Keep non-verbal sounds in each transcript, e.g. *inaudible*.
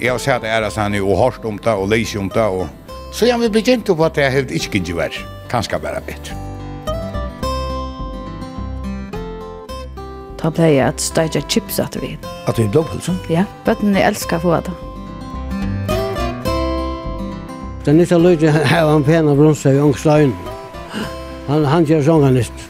Jeg har sett æra han jo, og hørt om det, og leis om det, og... Så jeg vil begynne på at jeg helt ikke gikk vær. Kanskje bare bedre. Ta jeg at steidja chips at vi. At vi er pølsen? Ja, bøttene å få det. Den nytta løyde hava han pena bronsa i ångsløyen. Han, han gjør sånganist.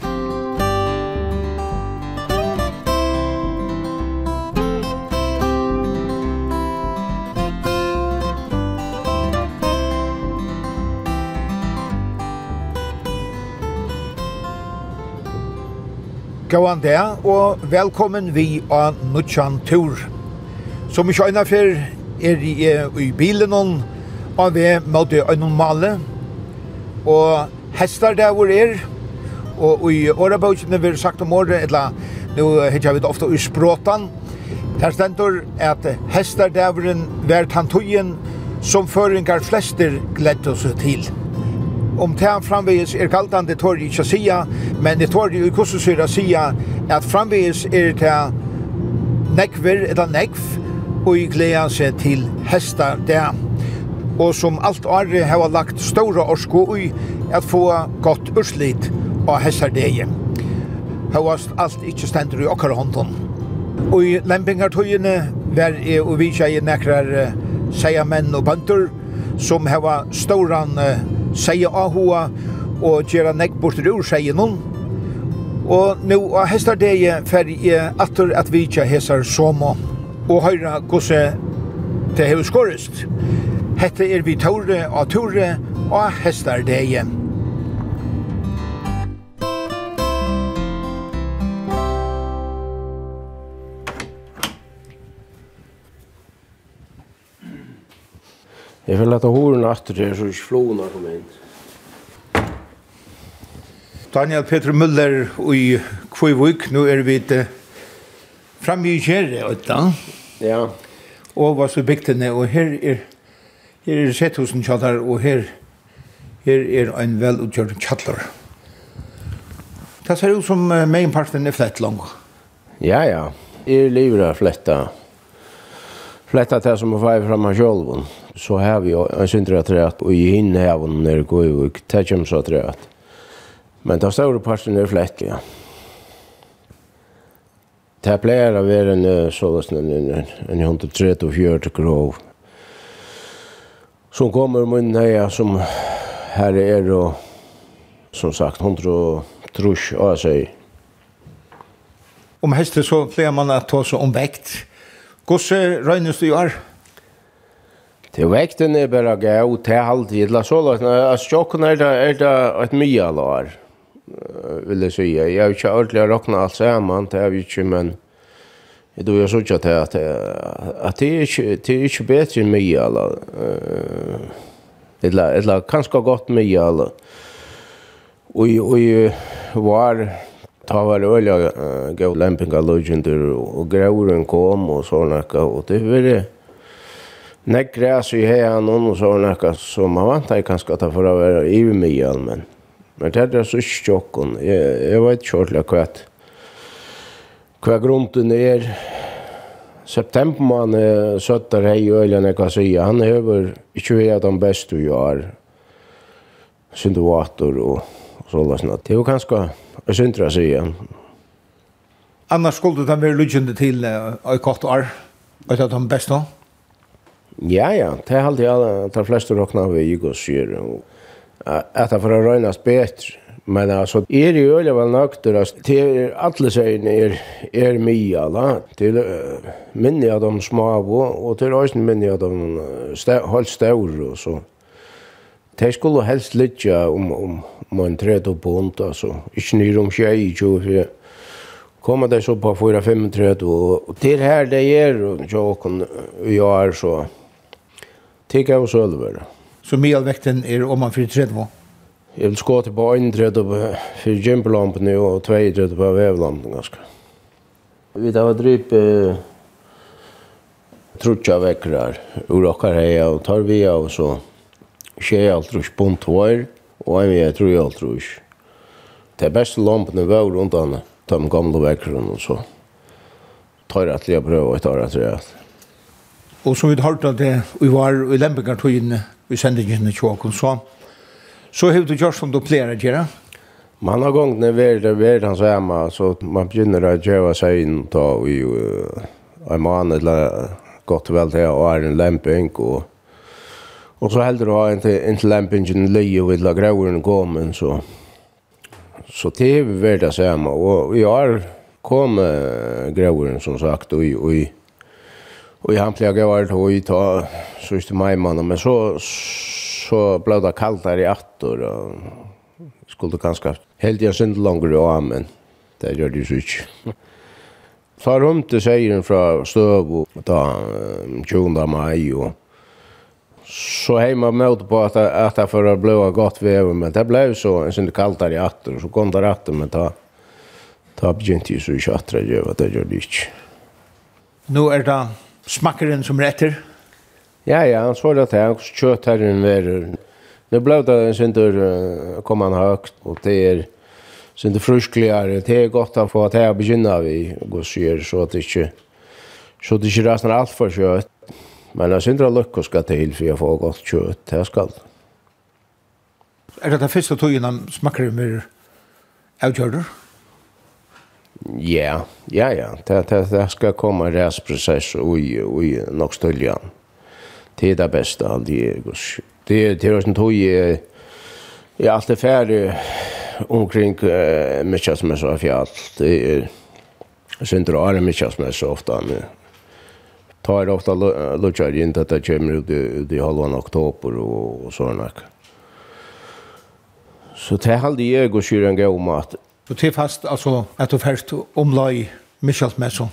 Gåan der, og velkommen vi av Nutsjan Tur. Som i kjøyna for er i, i bilen hon, og vi måtte en normale, og hestar der hvor er, og i årebøkene vi har sagt om året, eller nu hittar vi det ofte i språten, der stender at hester der var tantuyen som føringer flester gledde oss til om det framvegis er galdande tårde ikkje sia, men det tårde i kursusyra sia at framvegis er det nekver eller nekv og i sig seg til hesta det. Og som alt åre har lagt store orsko i at få godt urslit av hesta det. Alt ikke stendur i okkar hånden. Og i lempingartøyene var jeg og vi i nekrar seia menn og bøntur som hava ståran uh, seie ahua og gjera nekk bort ur seie nun. Og nå av hestardegi fer i atur at vitja hesar somo og høyra gosse det hever skorist. Hette er vi tåre og tåre og hestardegi. Jeg vil lette horen etter her, så ikke floen har kommet inn. Daniel Peter Müller i Kvøyvøk, nå er vi til framme i kjære, da. Ja. Og hva så bygtene, og her er, her er setthusen kjallar, og her, her er en velutgjørt kjallar. Det ser ut som uh, mainparten er flett lang. Ja, ja. Jeg lever av fletta. Fletta det som er feil fram av kjolven så har vi en syndra trätt och i hinne här och när det går ju det kommer så trätt. Men det stora parten är fläck, ja. Det pleier å være en sånn en 134 grov. Som kommer min heia som her er og som sagt 100 trus av seg. Om hester så pleier man att ta seg om vekt. Hvordan røgnes du gjør? Ja. Det vekten er bara gå til halvt i la så låt at sjokken er det er det et mye lar. Vil jeg si. Jeg har ikke ordentlig råkna alt sammen, det har vi ikke, men jeg tror jeg sier til at, at det, er ikke, det er ikke bedre enn mye lar. Eller, eller kanskje godt mye lar. Og, og var ta var øyla uh, gav lempinga løgjender og grauren kom og sånn og det var det Nei, græs i heian noen og så er nekka som man vant jeg kanskje at det får være i mye men men det er så sjokken jeg, jeg vet ikke ordentlig hva hva grunden er. September man er søtter hei og eller nekka sier han hever over ikke vi er den beste vi har syndovator og, og så la sånn det er jo kanskje jeg syndra sier Annars skulle du ta mer lydkjende til uh, i kort år, og han er den beste Ja, ja, det er alltid alle, de fleste råkna vi i gos syr, og at det får røynast betre. Men altså, er i øyla vel nøkter, altså, til alle seierne er, er mye, da. Til uh, minne av de små, og til øyne minne av de st holdt større, og så. De skulle helst lytja om, om man tredje på hund, altså. Ikke nyr om tjei, jo, for jeg kommer det så på 4-5 tredje, og til her det er, og jo, og jeg er så, Tikka og sølver. Så medelvekten er om man fyrir 30 Jeg vil skåte på 31 for gympelampene og 32 på vevlampene ganske. Vi tar dryp eh, trutja vekkrar ur okkar heia og tar vi av så tjei altrush bunt hår og en vi er tru altrush. Det beste lampene var rundt han, de gamle vekkrarna og så tar jeg til å prøve og tar jeg til Og som vi har hørt det, vi var i Lempengartøyene, vi sendte ikke henne tjåkon, så så har du gjort som du pleier å gjøre. Man har gått ned ved det ved hans hjemme, så man begynner å gjøre seg inn ta i en måned eller godt vel til å være en lemping, og, og så heldur å ha en til, en til lempingen løye og la grøveren komme, så, så det har vi vært det hjemme, og vi har kommet grøveren som sagt, og, og Och han blev gavar då i ta så just maj mannen men så så blev det kallt där i attor och skulle kanskje helt jag synd langer og men det gjør det jo ikke. Så har hun til seieren fra Støv og da 20 mai og så hemma møte på at att det for å bli godt väder men det ble så en synd kaldt där i atter og så kom det rätt men da, da begynte jeg så ikke atter gör vad det gjør det ikke. Nå er det smakkeren som retter? Ja, ja, han svarer at jeg kjøtt her enn verer. Det ble det en synder kom han høyt, og det er synder fruskligere. Det er godt å få at jeg begynner vi gå syr, så at det ikke så det ikke rasner alt for kjøtt. Men jeg synder at lykke skal til for jeg får godt kjøtt, det skal. Er det det første togene smakker mer avgjørder? Ja. Ja, ja, ja. Det, det, det skal komme en resprosess ui, i nok støljan. Det er det beste, alt det er. Det, det er sånn tog jeg, jeg er det ferdig omkring uh, Mitchelsmess så fjall. Det er, jeg synes det er så ofte, men tar ofta lutsar in att det kommer ut i, ut i halvan oktober och, och sådana. Så det hade jag och kyren gå om att Du til fast altså at du først omlai Michels Messon.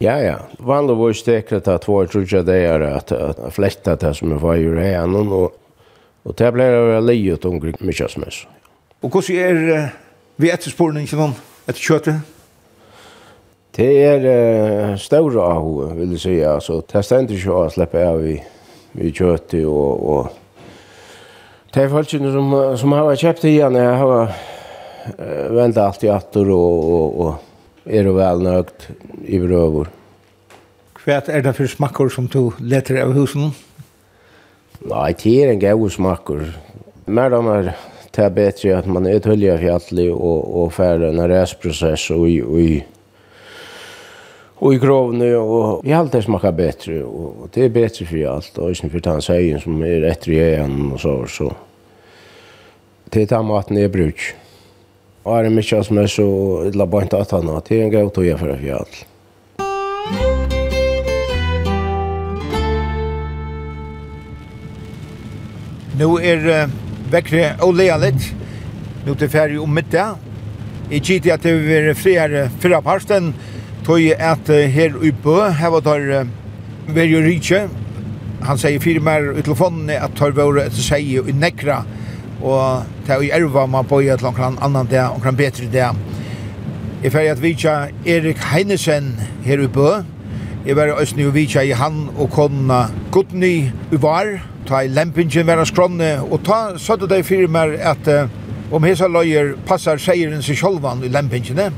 Ja, ja. Vanlig var stekret at vår trudja det er at, at fletta det som er var i reanen, og, og det ble livet omkring Michels Messon. Og hvordan er vi ettersporene ikke noen etter kjøttet? Det er uh, større av vil jeg si. Altså, det stender ikke å slippe av i, i kjøttet. Og, og det er folkene som, som har kjøpt igjen. Jeg har vänta allt i attor och, och, och är det väl nögt i rövor. Kvärt är det för smackor som du letar av husen? Nej, det är en god smakor. Mer de är det bättre att man är av fjallig och, och färre en resprocess och i, och i Och i grovne och i alt det smakker bättre och det är bättre för allt och ikke för den sägen som är rätt igjen, och så så. Det tar maten jeg bruk. Ari Mikjas med så illa bant at han Det er en gau tog jeg for fjall. Nå er uh, vekkre og lea litt. Nå til ferie om middag. I tid at det vil være friere fyrra parsten, tog at her i Bø, her var der Verjo Rydtje. Han sier fire mer i telefonen at tar våre etter seg i nekra og det er i erva man bøyer til omkran annan dag, omkran bedre det. Jeg fer at vitja Erik Heinesen her i Bø. Jeg var i Østny og i han og konna Gudny i var, ta i lempingen vera skronne, og ta søtte deg fyrir meg at uh, om hesa løyer passar seieren seg sjolvan i Lempingen.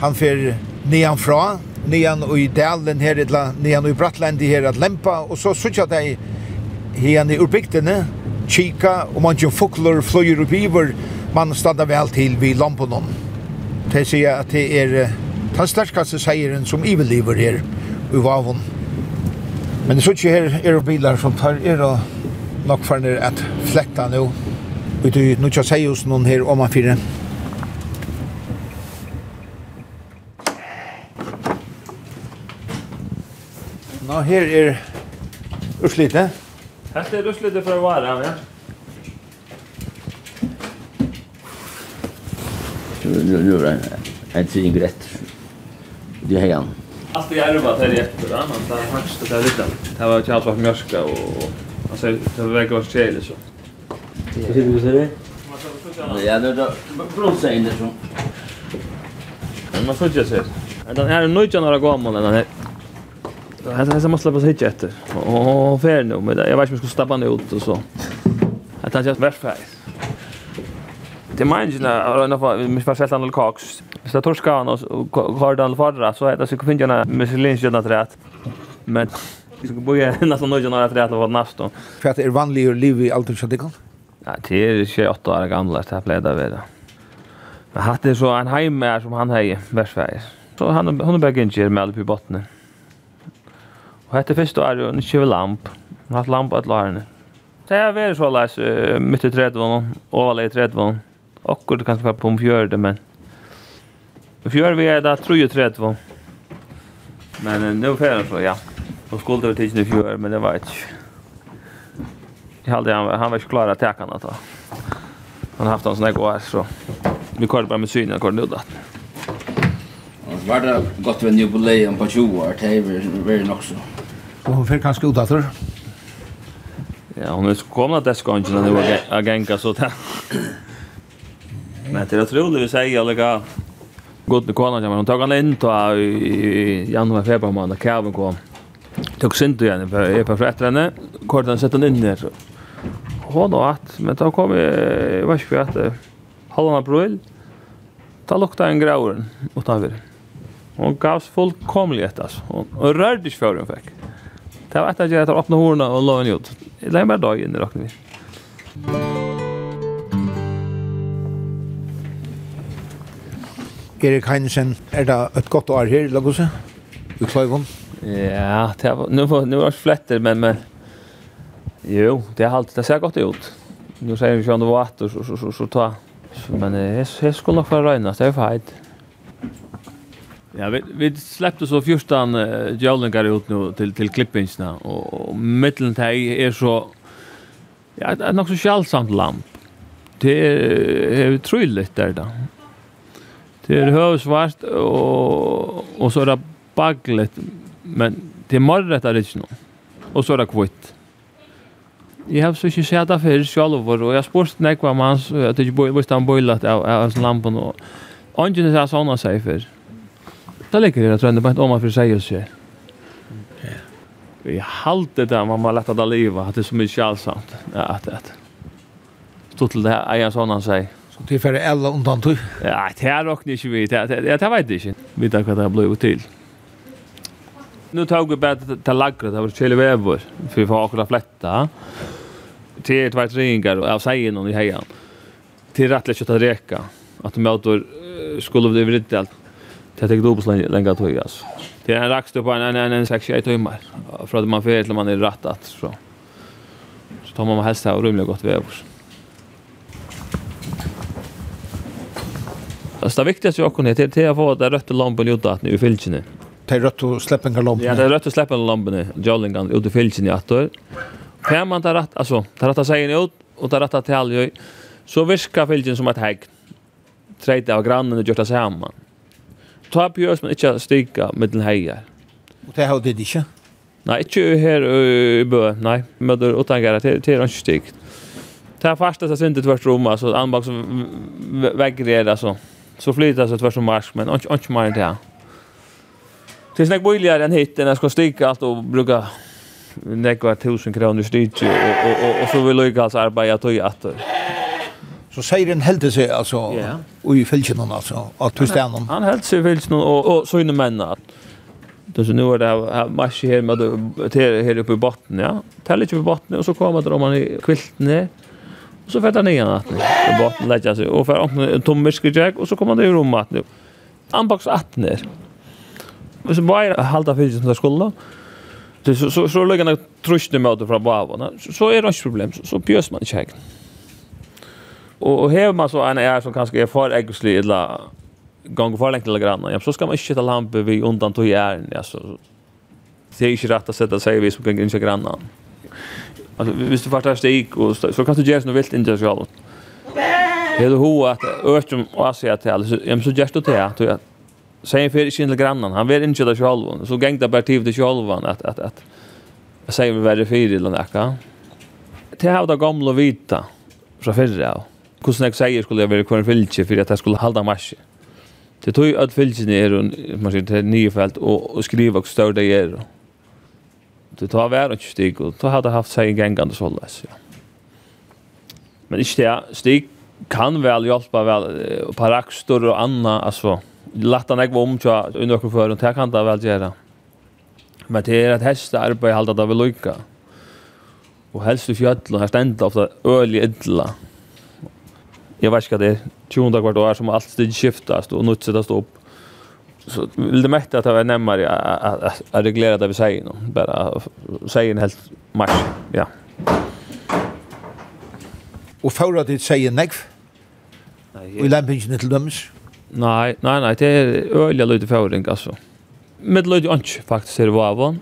Han fer neanfra, nian og i dalen her, nian og i Brattlandi her at lempa, og så søtte deg hene i urbygdene, kika, og man mange fukler fløyer upp iver, man stannar vel til vi lamponon. Det sier at det er den sterkaste seieren som iverliver her, uvavon. Men det er her er bilar som tar er og nok for nere at flekta nå. Vet du, nu tja seg hos noen her om man fire. Nå, her er urslitet. Helt er ruslet for å være her, ja. Nu nu är det inte inget rätt. Det är han. Allt är ärva där efter, va? Man tar högst det där lite. Det var ju alltså mjölka och alltså det var väg gott skälet så. Vad ser du så det? Ja, det är brunsa in det så. Men Man får ju se. Den här är nöjd när jag går om den här. Alltså här måste släppas hit efter. Och fair nu men *laughs* jag vet inte om jag ska stappa ner ut och så. Jag tar just värst färg. Det är minns *laughs* när jag var mig för sällan eller kax. Så jag torskar han och har den förra så heter det så kunde jag Michelin-kjöna trätt. Men Vi ska börja nästan nöjda några träd av nästa. För att det är vanligt att leva i allt det kan? Ja, det är 28 år gamla, det här plädde vi det. Men hatt är så en heim som han hejer, värstfärger. Så han, hon är bara gynnsir med allt på bottnen. Og hette første år, en ikke lamp. Han har hatt lamp alle årene. Det har vært så leis midt i tredvån, overleg i tredvån. det kanskje var på om fjørde, men... Fjørde vi er da tru i tredvån. Men nå fjørde så, ja. Og skulle vi tidsen i fjørde, men det var ikke... Jeg halde han, han var ikke klar av tekene da. Han har haft han sånne gode, så... Vi kvar bare med synen, kvar nu da. Var det gott ved en jubileum på 20 år, det er veldig nok så. Og hun fikk kanskje ut etter. Ja, hon är så komna där ska inte nu jag gänga så där. Men det är otroligt vi säger alla gott med kvarna men hon tog han in då i januari februari månad kaven kom. Tog synd igen för är på rätt henne. Kort han sätter in där. Hon har att men då kom jag vad ska jag att halva april. Ta lukta en grauen utanför. Hon gavs fullkomligt alltså. Hon rörde sig för hon fick. Det var etter at jeg tar åpne hårene og la en jord. Det er bare dag inn i rakene vi. Erik Heinesen, er det et godt år her i Lagose? I Kløyvån? Ja, det var, nu, nu var det fletter, men, men jo, det, er alltid, det ser godt ut. Nu säger vi att det var att så, så, så, så ta. Men det skulle nog få röjnast, det är för hejt. Ja, vi, vi släppte så 14 uh, djävlingar ut nu till, till klippingsna och, och mitten här är så ja, det är nog så självsamt lamp. Det är, är trulligt där då. Det är hövsvart och, och så är det baglet men det är morret där inte nu. Och så är det kvitt. Jeg har så ikke sett det för själv och jag spårst nekva mans att det inte bojlat av, av, av lampen og ånden er sånn å si før. Da ligger det, jeg tror, det er bare om man for seg og se. Ja. Halte det, man må lette det livet, at det er så mye kjælsamt. Ja, at det. Stod til det, jeg er sånn han sier. Så det er ferdig alle undan tog? Ja, det er nok ikke vi, det vet jeg ikke. Vi vet hva det ble til. Nu tog vi bara till lagret, det var kjell vever, för vi får akkurat fletta. Till ett ringar och jag säger någon i hejan. Till rättligt kött att reka. Att de åter skulle bli vridd allt Det tek dubbelt länge länge tog alltså. Det är en raxt upp en en en 6-8 timmar för att man fel man är rätt att så. Så tar man med hästar och rymligt gott väder. Det viktigaste jag kunde till att få det rötta lampan gjort att nu i filchen. Det är rött och släppa lampan. Ja, det är rött och släppa lampan. Jollingan ut i filchen i attor. Kan man ta rätt alltså, ta rätta sig ut och ta rätta till så viskar filchen som ett hägg. Träta av grannen och gjort det samman ta bjørs men ikke stiga den heier. Og det har det ikke? Nei, ikke her i Bø, nei. Men det er utangere, til er ikke stig. Det er fast at jeg synes rom, altså, anbak som vegger er, altså. Så flyter det tvers som marsk, men ikke mer enn det. Det er snakk boligere enn hit, enn skal stiga alt og bruka nekva tusen kroner stig, og, og, og, så vil jeg ikke altså arbeide tog att. Så säger den helt sig alltså yeah. och i fälchen alltså att du stannar. Han helt sig fälchen och och så inne män att det så nu är det här match här med det här uppe i botten ja. Täller ju på botten och så kommer det om man i kviltne. Och så fettar igen att på botten lägger sig och för om en tom jack och så kommer det i rummet nu. Anbox 18 ner. Och så bara halta fälchen där skulle. Det så så så lägger han trösten mot från bavarna. Så är det inte problem. Så pjös man i checken. Och och här man så en är som kanske är för äggslig eller gång för länge eller grann. Ja, så ska man inte ta lampor vid undan tog järn. så det är inte rätt att sätta sig vid som kan inte grannar. Alltså hvis du fattar stig och så kan du göra något vilt inte själv. Det är ho att östum och asia till. Jag så just det här att säg för inte till grannan. Han vill inte det själv. Så gängda bara till det själv att att att Jag säger vi värre fyra eller något. Det har var gamla vita från förra hvordan jeg sier skulle jeg være kvar fylke for at jeg skulle halda marsje. Det tog at fylgjene er man sier, til nye felt og, og skriva hvor større det er. Det tar vær ikke stig, og då hadde jeg haft seg en gengande såles. Ja. Men ikke det, stig kan vel hjelpa vel, og parakstor og anna, altså, latta han ikke om til under dere før, det kan det vel gjøre. Men det er et heste arbeid halda det vil lykka. Og helst i fjöllun, her stendla ofta øl i idla. Mm jag vet inte det 20 dagar då är som allt det skiftas och något sättas upp så vill det mätta att det var närmare att reglera det vi säger nu bara säger helt match ja Och för att det säger nej. Nej. Vi lämpar inte till döms. Nej, nej, nej, det är öliga lite föring alltså. Med lite anch faktiskt är i Vavon.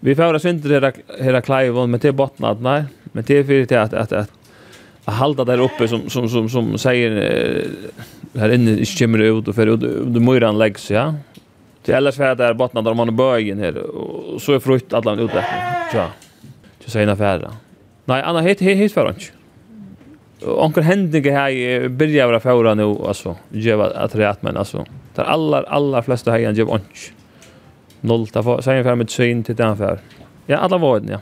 Vi får oss inte det i klajvon, men det botten bottnat, nej. Men det är för det att, att, att halda där uppe som som som som säger eh, här inne skimmer ut och för du möran läggs ja. Det ellers för där bottnar där man är bögen här och så är frukt alla ut där. Ja. Så säger färra Nej, Anna hit hit het förrant. Onkel händingar här i börjar vara förra nu alltså. Ge att rätt men alltså. Där alla alla flesta här ger onch. Noll ta för säger för med syn till den affär. Ja, alla var det ja.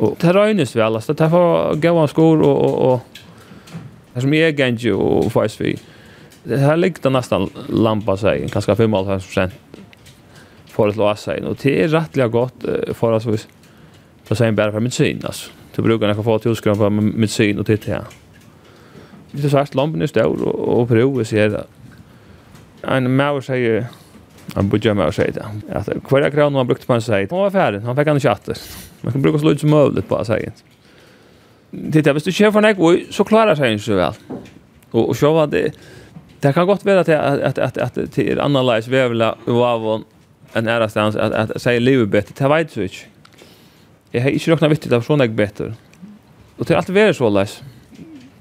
Och det röjnes väl alltså. Det får gå en skor och och och det som är Genji och Fice vi. Det här ligger nästan lampa sig kanske 55 för att låsa sig och det är rättliga gott för oss vis. Det säger bara för medicin alltså. Du brukar nästan få till skrum för medicin och det här. Det är sagt lampen är stor och provet så är det. En mauer säger Han bodde ju med si det. Att kvar kran han brukte på en seg. Han var ferdig, Han fikk han inte åter. Man kan bruka så lite som möjligt på sig. Titta, hvis du kör för något så klarar sig inte så väl. Och, och så var det... Det kan gott vara att att att att att det är analys vävla av en ära stans att att säga livet bättre till vet så inte. Jag har inte råkna viktigt av såna bättre. Och det är alltid värre så läs.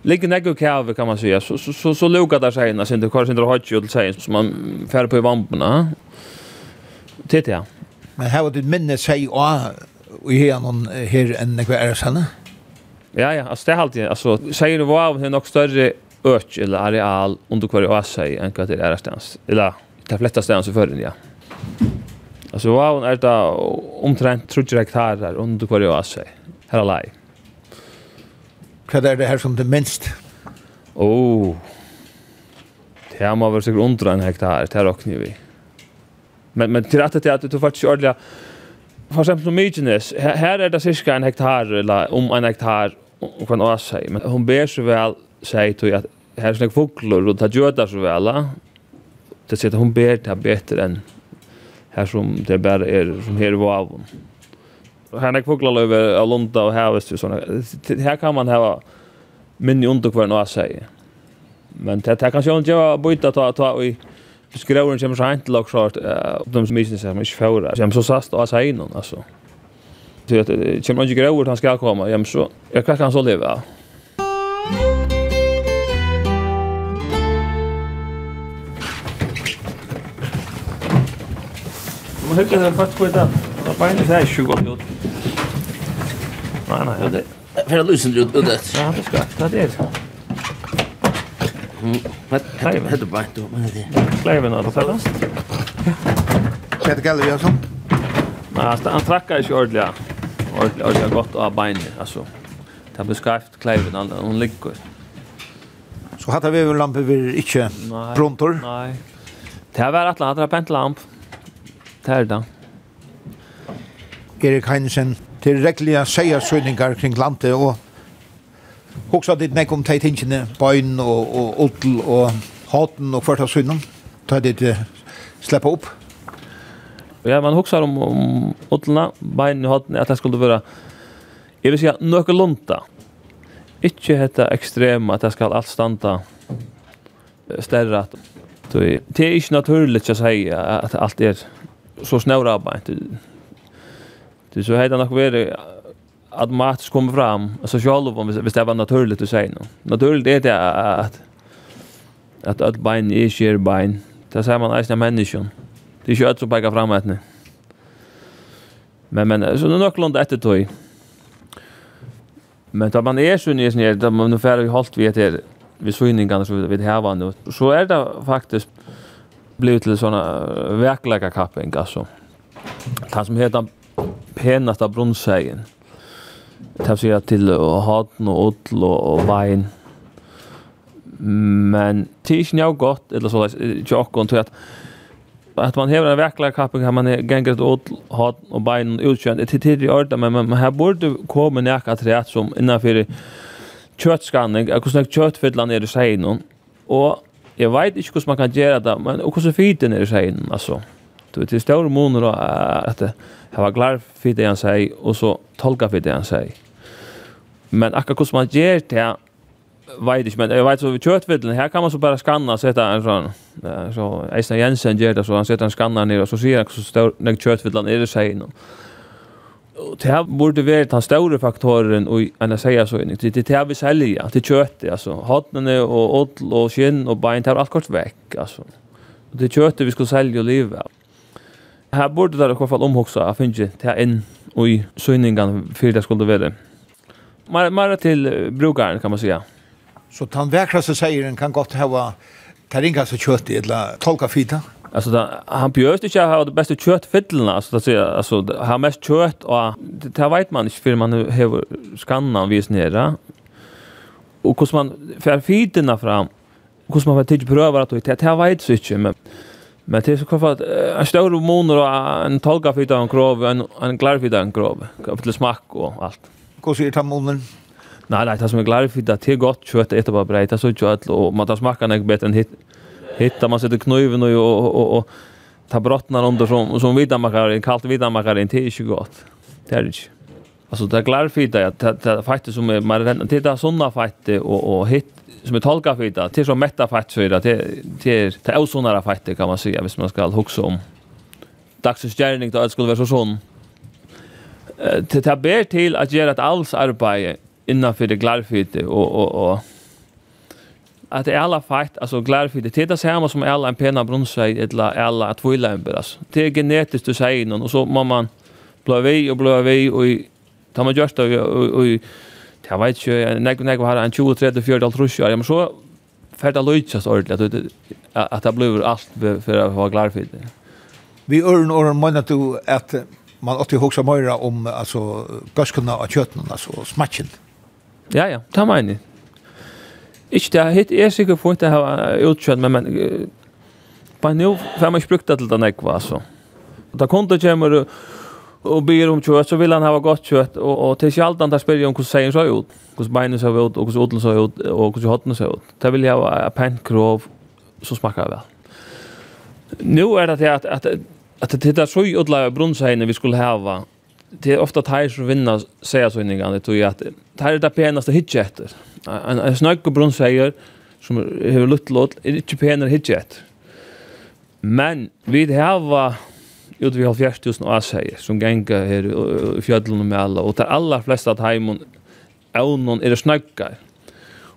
Ligger nägg kave kan man säga. Så så så, så lukar det sig när sen det kanske inte har ju till sig som man färd på i vamporna. ja. Men här var det minne sig och i här någon her en några är sanna. Ja ja, alltså det halt alltid, alltså säger du wow hur nog större öch eller areal under kvar jag säger en det är stans. Eller det flesta stans för den ja. Alltså wow är det omtrent 30 hektar under kvar jag säger. Här lei. Vad är det här som det minst? Oh. Det här må vara säkert under en hektar, det här råknar vi. Men, men till att det är att du faktiskt ordentligt For eksempel Mykines, her, her er det cirka en hektar, eller om en hektar, om hva nå sier, men hun ber så vel, sier til at her er sånne fugler, og det gjøter så vel, det sier at hun ber det bedre enn her som det bare er, som her i Vavon. Her er fugler over av Lunda og her, hvis du sånne. Her kan man ha minne under hva nå sier. Men det, er kanskje sjøen ikke byta ta, ta i skråren kommer sent till och klart de som inte ser mig förra. Jag så sast och säger någon alltså. Så att kommer inte gråer han ska komma. Jag så jag kan kan så leva. Man hur den fast på det? Det var inte så här 20 år. Nej nej, det för att lyssna ut det. Ja, det ska. Det är det. Mm. Vad heter det? Vad heter det? klarar vi något där. Ja. er det gälla ju så. Nej, alltså han trackar ju ordliga. Ordliga, ordliga gott av beinet, alltså. Det blir skarpt kleiven, han, hon ligger. Så hatt vi en lampa vi inte brontor. Nej. Det har var att ladda pentlamp. Det här det. Erik Heinesen, til reglige seiersøyninger kring landet, og hoksa ditt nek om teitingene, bøyn og, og odl og haten og kvartasøynen? ta det släppa upp. Ja, man huxar om om odlna bein hatten att det skulle vara Jag vill säga nöka lunta. Inte hetta extrema att det ska allt standa stærra. att det är inte naturligt att säga att allt är så snävra beint. Det så heter nok vera att mat kommer fram så själv om vi det var naturligt att säga nu. Naturligt är det att att att bein är skär bein Det ser man eisen av. Det er ikke alt som peker fram etne. Men, men, så det er nok landet etter tog. Men da man er sunn i sin her, da man færre vi holdt vi etter vi sunningene som vi heva nu, så er det faktisk blivit til sånne verklega kapping, altså. Det som heter penasta brunnsegin. Det sier til haten og odl og vein. Og Men det är inte gott eller så där jockon tror att att man har en verklig kapping kan man gänga ett åt hat och benen utkänd ett tidigt ord men man här borde komma näka att som innanför köttskanning och hur köttfyllan är det säger någon och jag vet inte hur man kan göra det men och hur fiten är det säger alltså Du vet, det står månader att det var klar för det han säger och så tolka för det han säger. Men akka hur man gör det vet inte men jag vet så vi kört vid här kan man så bara skanna så heter en sån så Eisner Jensen gör det så han sätter en skanna ner och så ser jag så står när kört vid är det sig innan. Och det här borde vara den stora faktoren och en att säga så inne. Det det här vi säljer, till kött alltså hotnen och odl och skinn och bein tar allt kort veck alltså. och Det köttet vi skulle sälja och leva. Här borde det i alla fall omhuxa att finna det här in och i synningen för det skulle vara. Mer till brukaren kan man säga. Så den vackraste sägeren kan gott ha taringas så kött eller tolka fita. Alltså där han bjöd inte ha det bästa köttfyllena alltså att säga alltså ha mest kött och det det vet man inte för man har skannan vis nere. Och hur man för fitorna fram hur man vet inte prövar att det här vet så inte men Men det är så klart en stor monor och en tolka fita en grov en en klar fita en grov. Kapitel smak och allt. Hur ser det här? Nej, nej, det som är glad för det är gott kött äta bara brejta så kött och man tar smaken är bättre än hit hitta man sätter kniven och och och, och ta brottnar under som som vidamakare, kallt vidamakare inte är ju gott. Det är det. Alltså det är glad för det att det det faktiskt som är man det titta såna fighter och och hit som är tolka för det till så mätta fight så det det det till osonara fighter kan man säga, hvis man ska huxa om. Dagsens gärning då skulle vara så sån. Eh till ber till att göra ett alls arbete innanför det glarfyte och och och att det är alla fakt alltså glarfyte det är samma som alla en pena bronsväg eller alla att vilja alltså det är genetiskt du säger någon och så man blå vi och blå vi och tar man just och och Jag vet inte, när nek, har en 20, 30, 40, 50 år, men så för det ordentligt att att det blir allt för att vara glad. Vi örn och menar du att man åt ju huxa mera om alltså gaskorna och kötterna alltså smatchen. Ja, ja, ta mener jeg. Ikke det, hitt er sikkert for ikke å ha utkjøtt, men, men bare nå får man ikke brukt til den ekva, altså. Da kunder kommer og ber om kjøtt, så vil han ha gott kjøtt, og, og til sjaldan han tar spyrir om hvordan seien så ut, hvordan beinene så ut, og hvordan odlen så ut, og hvordan hodden så ut. Det vil jeg ha pent krov, så smakker det vel. Nå er det at, at, at, at det er så utleie brunnseiene vi skulle hava, det är ofta tær som vinner säger så innan det tror jag att här är det penaste hitje efter. En, en snögg och brunn säger som har lutt låt är inte penare hitje efter. Men vi har ut vi har 4000 år säger som gänga här i fjällen med alla och där alla flesta att hemon någon är det snöggar.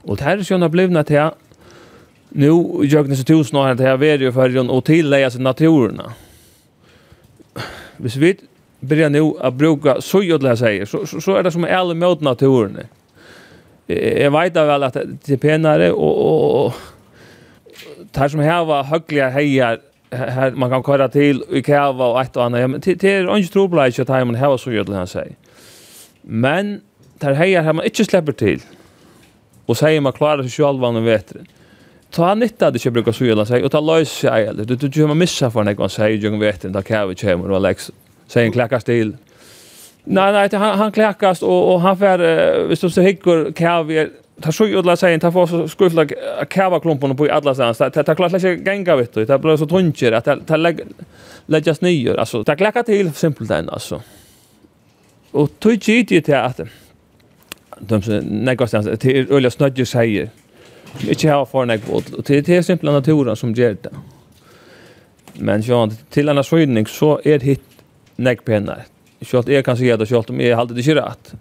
Och det här är sjönna blivna till nu i jögnes tusen år det här är ju för och tillägga sig naturerna. Hvis vi börjar nu att bruka så jodla säger så, så så är det som är alla mot naturen. Jag vet väl att det är penare och och och tar som här var högliga hejar här man kan köra till i kava och ett och annat. Men det är inte troligt att ta han har så jodla han säger. Men tar hejar här man inte släpper till. Och säger man klarar sig själva och vet ta nytta det jag brukar så gilla sig och ta lös sig eller du du kommer missa för när jag säger jag vet inte att jag kommer och Alex säger en kläckas till. Nej, nej, han, han kläckas och, och han får, visst du så hickor kärvier, ta så ju alla säger ta får skuffla kava klumpen på alla stans ta ta klart lägga gänga vet du ta blir så tuncher att ta lägga läggas nyer alltså ta kläcka till simpelt den alltså. Och tog ju till att de som näggar stans till öliga snödjer säger inte ha for nägg bort og till till simpla naturen som ger det men jag till annars svøyning så är det nek pennar. Sjølt jeg kan sige det, sjølt om jeg halte det ikke rett.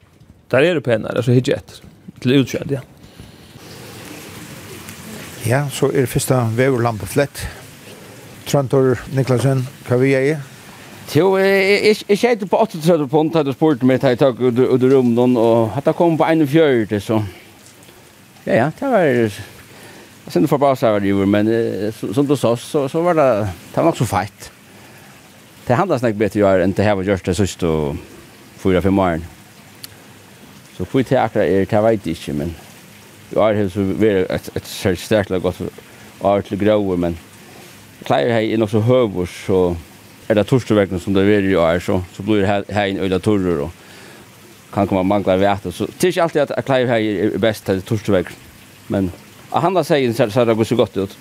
Der er det pennar, altså hitje etter. Til utkjønt, ja. Ja, så er det første veverlampe flett. Trantor Niklasen, hva vi er i? Jo, jeg kjente på 38 pund, hadde spurt meg til jeg takk ut i rummen, og hadde kommet på 41, så... Ja, ja, det var... Jeg synes det forbasset jeg var men som du sa, så så var det... Det var nok så feit det handlar snack bättre jag än det här var just det sist och fyra fem år. Så kvitt det akra är det vet inte men jag har så varit ett ett starkt gott art till grower men klarar hej är också hövor så är det torsdagsveckan som det vill ju är så så blir det här en öda torror och kan komma mangla vart så det är inte alltid att klarar hej är bäst till men han har säger så så det går så gott ut.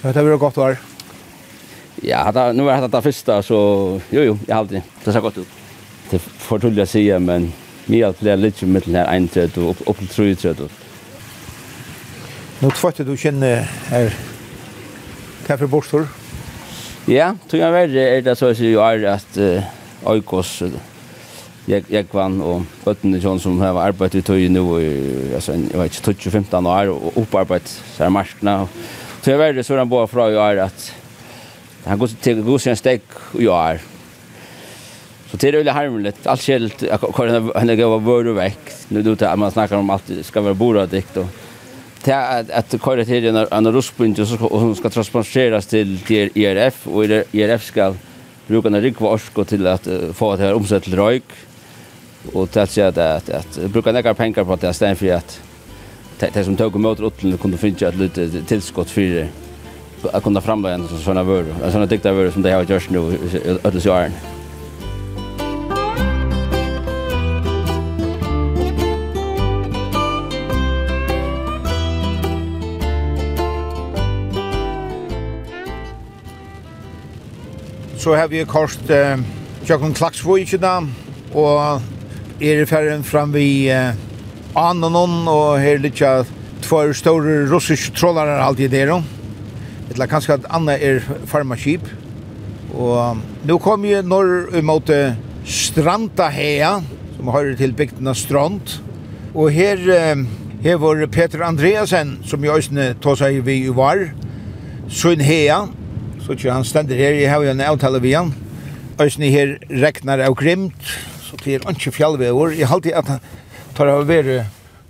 Så det blir gott var Ja, hata, nu var det det första så jo jo, jag hade det. Det ser gott ut. Det får å si, men vi har fler lite her, den här og och opp till tre inträdet. Nu tvättar du känner här kaffe borstor. Ja, tror jag verre er det så att jag är att Oikos jag jag vann og Bøttene Johnson som har arbetat i Tøy nu alltså jeg vet ikke, 2015 år och upparbetat så här marskene. Så jag verre så er han bare fra jo är at Han går til god sin stek og jo er. Så det er veldig harmelig. Alt skälet kan han gav vår og vekk. Nå er det at man snakker om alt ska vara bora dikt och till att att köra till en en ruskpunkt och så hon ska transporteras IRF Og IRF skal bruke en rikva orsk till att få det här omsatt till rök. Och det att att at att bruka några penger på att det stedet for at de som tog emot utlen kunne finne et litet tilskott for det att kunna framlägga en sån vör, en sån dikta vör som det har gjort nu i ödels åren. Så har vi kost eh, i dag og er i ferden fram vi eh, Anonon, og her litt av två store russiske trollere alltid där. Eller kanskje at Anna er farmaskip. Og nå kom jeg når imot Stranda Hea, som hører til bygdena Strand. Og her hever Peter Andreasen, som jeg også tog seg vi i var, Søn Hea, så ikke han stender her, jeg har jo en avtale vi han. Øsne her regnar av grimt, så det er ikke fjallvever. Jeg halte at han tar av å være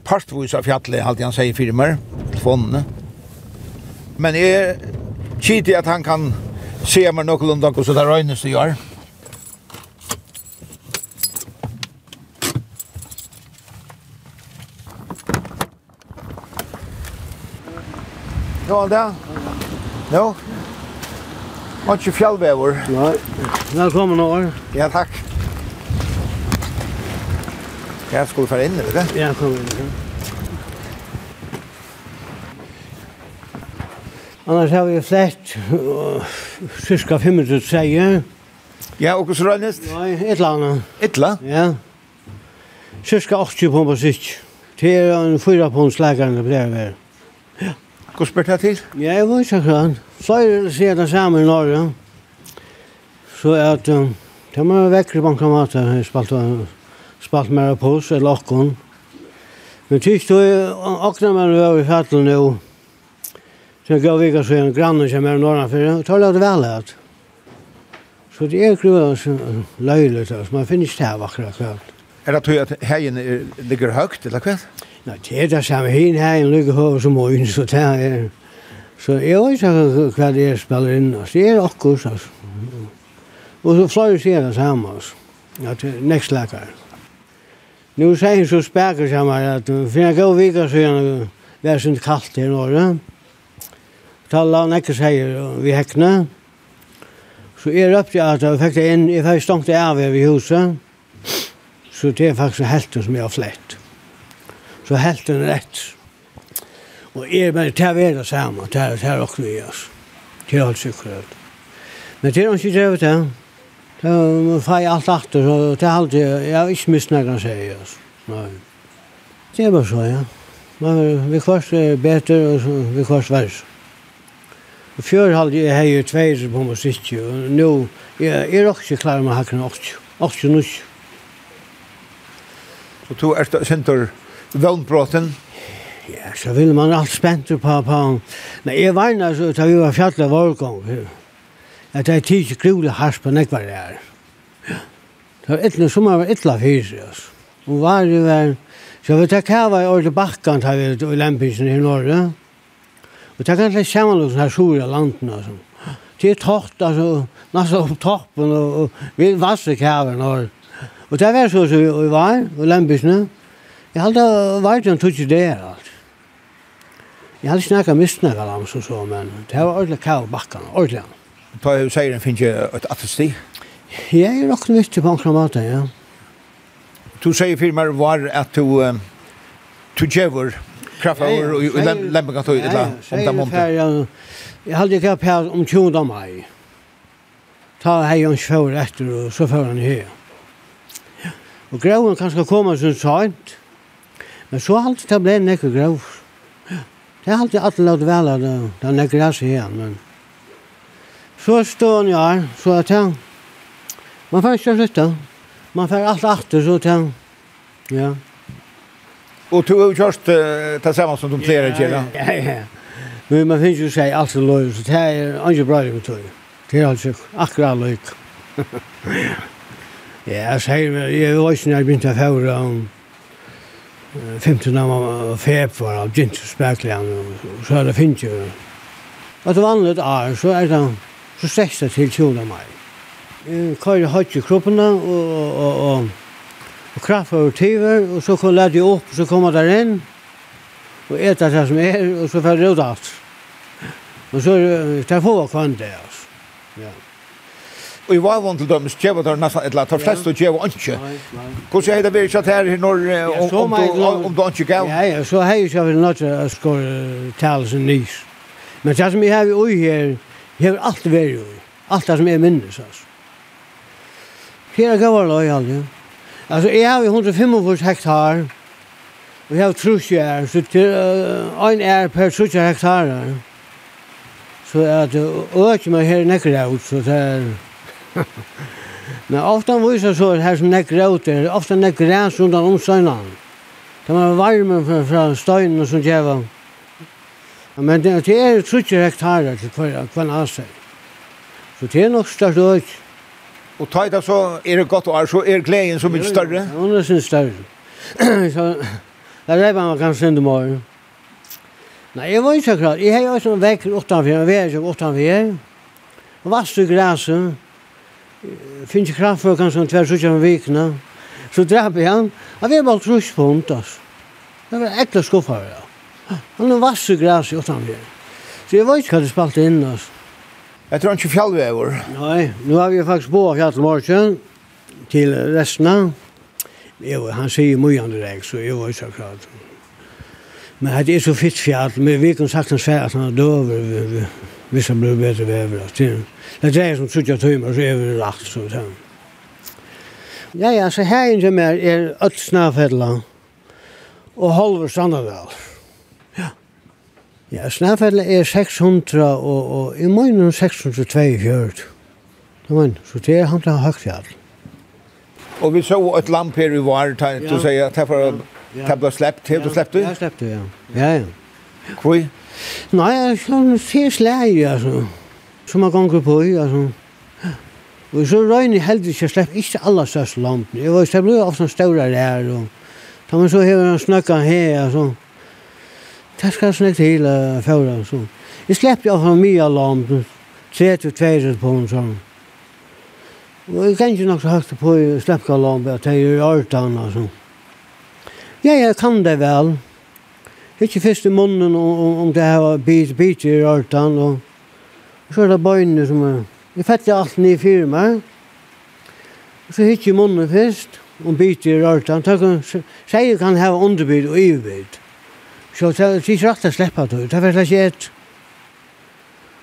partvis av fjallet, halte han sier firmer, telefonene. Men jeg kitter at han kan se meg noenlunde hvordan det røynes det gjør. Nå, Alda? Jo. Og ikke fjallvever? Nei. Velkommen over. Ja, takk. Jeg skulle fære inn, vet du? Ja, kom inn, ja. Annars har vi flett cirka 500 treier. Ja, og hvordan røynes? Nei, et eller annet. Et eller? Ja. Cirka 80 pumper sitt. Det er en 4 pumper slegeren det blir ved. Ja. Hvordan spør det til? Ja, jeg vet ikke akkurat. Flere sier det samme i Norge. Så at um, det må være vekker bankamater. Jeg spalt, spalt mer på oss, eller okkon. Men tyst, du akkurat man var i fattelen jo. Så jeg gav vika så en grann som er norrfyrir, og talar det vel at. Så det er gruva løylig, så man finner ikke det akkurat klart. Er det tog at heien ligger høgt, eller hva? Nei, det er det samme heien, heien ligger høy som oin, så det er... Så jeg vet ikke hva det er spiller inn, altså. det er akkurat, altså. Og så fløy sier det samme, altså. Ja, til er nekst lekar. Nu sier jeg så spekker sammen at for en god vika så gjerne, det er sunt kallt her nå, ja tala og nekker sier vi hekne. Så jeg røpte at jeg fikk det inn, jeg fikk stångt det av i huset. Så det er faktisk helten som jeg har flett. Så helten er rett. Og jeg er bare til å være sammen, til å være åkne i oss. Til alt sikkert. Men til å ikke drevet det, det var jeg alt atter, så det er alltid, jeg har ikke misnøyd noe å si, oss. Nei. Det er bare så, ja. Men vi kvart er bedre, og vi kvart verre. Og før hadde jeg hei tveir på meg sitt jo. Nå, jeg er også klar med hakken også. Også nå. Så to er det sentur vannbråten? Ja, så vil man alt spent på på. Men jeg var veina så tar vi var fjallet vårgång. At det er tidsi gruvlig hars på nekvar det er. Det var etla som var etla fyrir altså. Og var det var, så vi tar kava i ordet bakkan tar vi i lempisen i norra. Og det er ganske samanlagt sånn her sur av landen, altså. Det er tått, altså, nesten opp toppen, og, og vi vasser kjæven, og, og det er så som vi var, og lembysene. Jeg hadde vært en tutsi der, altså. Jeg hadde snakket misnækket av så så, men det var ordentlig kjæv bakken, ordentlig. Ta jo sier den finnes et attesti? Jeg er nok mye på en måte, ja. Du sier for meg var at du, du gjør kraft och i kan ta ut la om ta monte. Jag hade ju kap här om 20 av maj. Ta hej och sjö efter och så för han här. Ja. Och gråen kanske kommer så sent. Men så halt det blev näcke grå. Det halt alltid alltid låt väl där där näcke gräs här men Så står han ja så att han man får ikke slutte. Man får alt åter så att jag ja. Og du har kjørt uh, det samme som de flera kjører? Ja, ja. Men man finns jo seg alt så løy, så det er ikke bra det tror jag. Det är alltså akkurat løy. *laughs* Ja, jeg sier, jeg var ikke når jeg begynte å förra om 15 av februari av Gintus Spärklian så er det finnes jo. att det vanlige er, så er det så 16 til 20 mai. Jeg kører høyt i kroppen og, og, og, og kraft over tiver, og så kom lade jeg opp, og så kom jeg der inn, og etter det som er, og så fer det ut alt. Men så tar få kvann det, altså. Ja. Og i var vant til dømes, kjeva der nesten et eller annet, tar flest og kjeva ikke. Hvordan er det vært satt her når, om du ikke gav? Ja, ja, så har jeg ikke vært nødt til å skåre talelsen nys. Men det som jeg har i her, jeg har alltid vært i, Alt det som jeg minnes, altså. Fjera gav var løy aldri, ja. Alltså jag har 145 hektar. Vi har trus här så till en är per 70 hektar. Så att öch med här näcker ut så där. Men ofta visar så här som näcker ut är ofta näcker gräs undan omsönan. Det var varmen fra, fra steinen som jävla. Men det er 30 hektar hver kvar kvar Så det är nog störst öch. Og ta det så, er det godt år, så er gleden så mye større? Ja, det synes større. *clears throat* så, det er bare kanskje enda morgen. Nei, jeg var ikke klart. Jeg har jo også en vekk utenfor, jeg vet ikke utenfor. Og vast i græset, Finns ikke kraft for kanskje en tvers utgjør en vikene. Så drap jeg han. Jeg var bare trus på hund, altså. Det var ekle skuffer, ja. Han var vast i græset utenfor. Så jeg var ikke hva det spalte inn, altså. Jeg tror ikke fjallvever. Nei, nå har vi faktisk på Fjallmorsen til resten. Jo, han sier mye andre deg, så jeg var ikke akkurat. Men det er så fitt fjall, men vi kan sagt sagtens være at han er døver hvis han blir bedre vever. Det er som suttja tøymer, så er vi rakt, så det Ja, ja, så her inne mer er Øtsnafella og Holver Sanderdal. Ja. Ja, Snæfell er 600 og, og i morgen 642. Det var så det er han til høgt fjall. Og vi så et lamp her i var, ta- du sier at det var Det ble slept, har du slept det? Ja, sleppt det, ja. Ja, ja. Hvor? Nei, kan se slæg, altså. Som man ganger på, altså. Og så røyne heldig ikke slepp ikke alle største lampene. Jeg var, det ble ofte en større der, og da man så hever en snakka her, altså. Det skal snakk til uh, før og sånn. Jeg sleppte av han mye alarm, 32 på en sånn. Og jeg kan ikke nok så høyt på å sleppe alarm, at jeg gjør alt annet og sånn. Ja, jeg kan det vel. Ikke først i munnen om, om om det her bit, bit i alt annet. Og så er det bøyene som er... Jeg fettet alt ned i firma. Og så hitt i munnen først, om bit i alt annet. Så sier jeg kan ha underbid og iverbid. Så det er ikke rett å slippe tøy, det er slett et.